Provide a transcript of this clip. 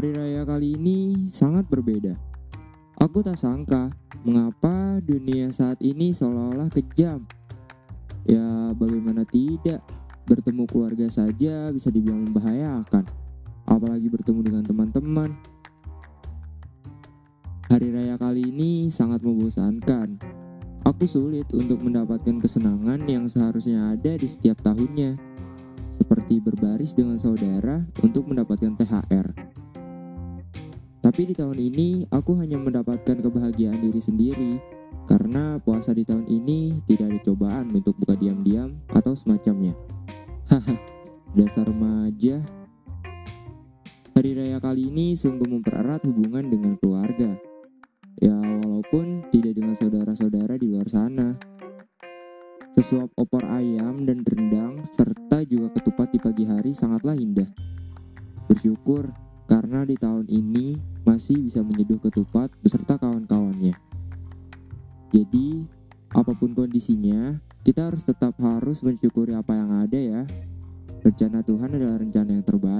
Hari raya kali ini sangat berbeda. Aku tak sangka mengapa dunia saat ini seolah-olah kejam. Ya, bagaimana tidak? Bertemu keluarga saja bisa dibilang membahayakan, apalagi bertemu dengan teman-teman. Hari raya kali ini sangat membosankan. Aku sulit untuk mendapatkan kesenangan yang seharusnya ada di setiap tahunnya, seperti berbaris dengan saudara untuk mendapatkan THR. Tapi di tahun ini aku hanya mendapatkan kebahagiaan diri sendiri karena puasa di tahun ini tidak ada cobaan untuk buka diam-diam atau semacamnya. Haha, dasar remaja. Hari raya kali ini sungguh mempererat hubungan dengan keluarga. Ya walaupun tidak dengan saudara-saudara di luar sana. Sesuap opor ayam dan rendang serta juga ketupat di pagi hari sangatlah indah. Bersyukur karena di tahun ini masih bisa menyeduh ketupat beserta kawan-kawannya. Jadi, apa pun kondisinya, kita harus tetap harus mensyukuri apa yang ada ya. Rencana Tuhan adalah rencana yang terbaik.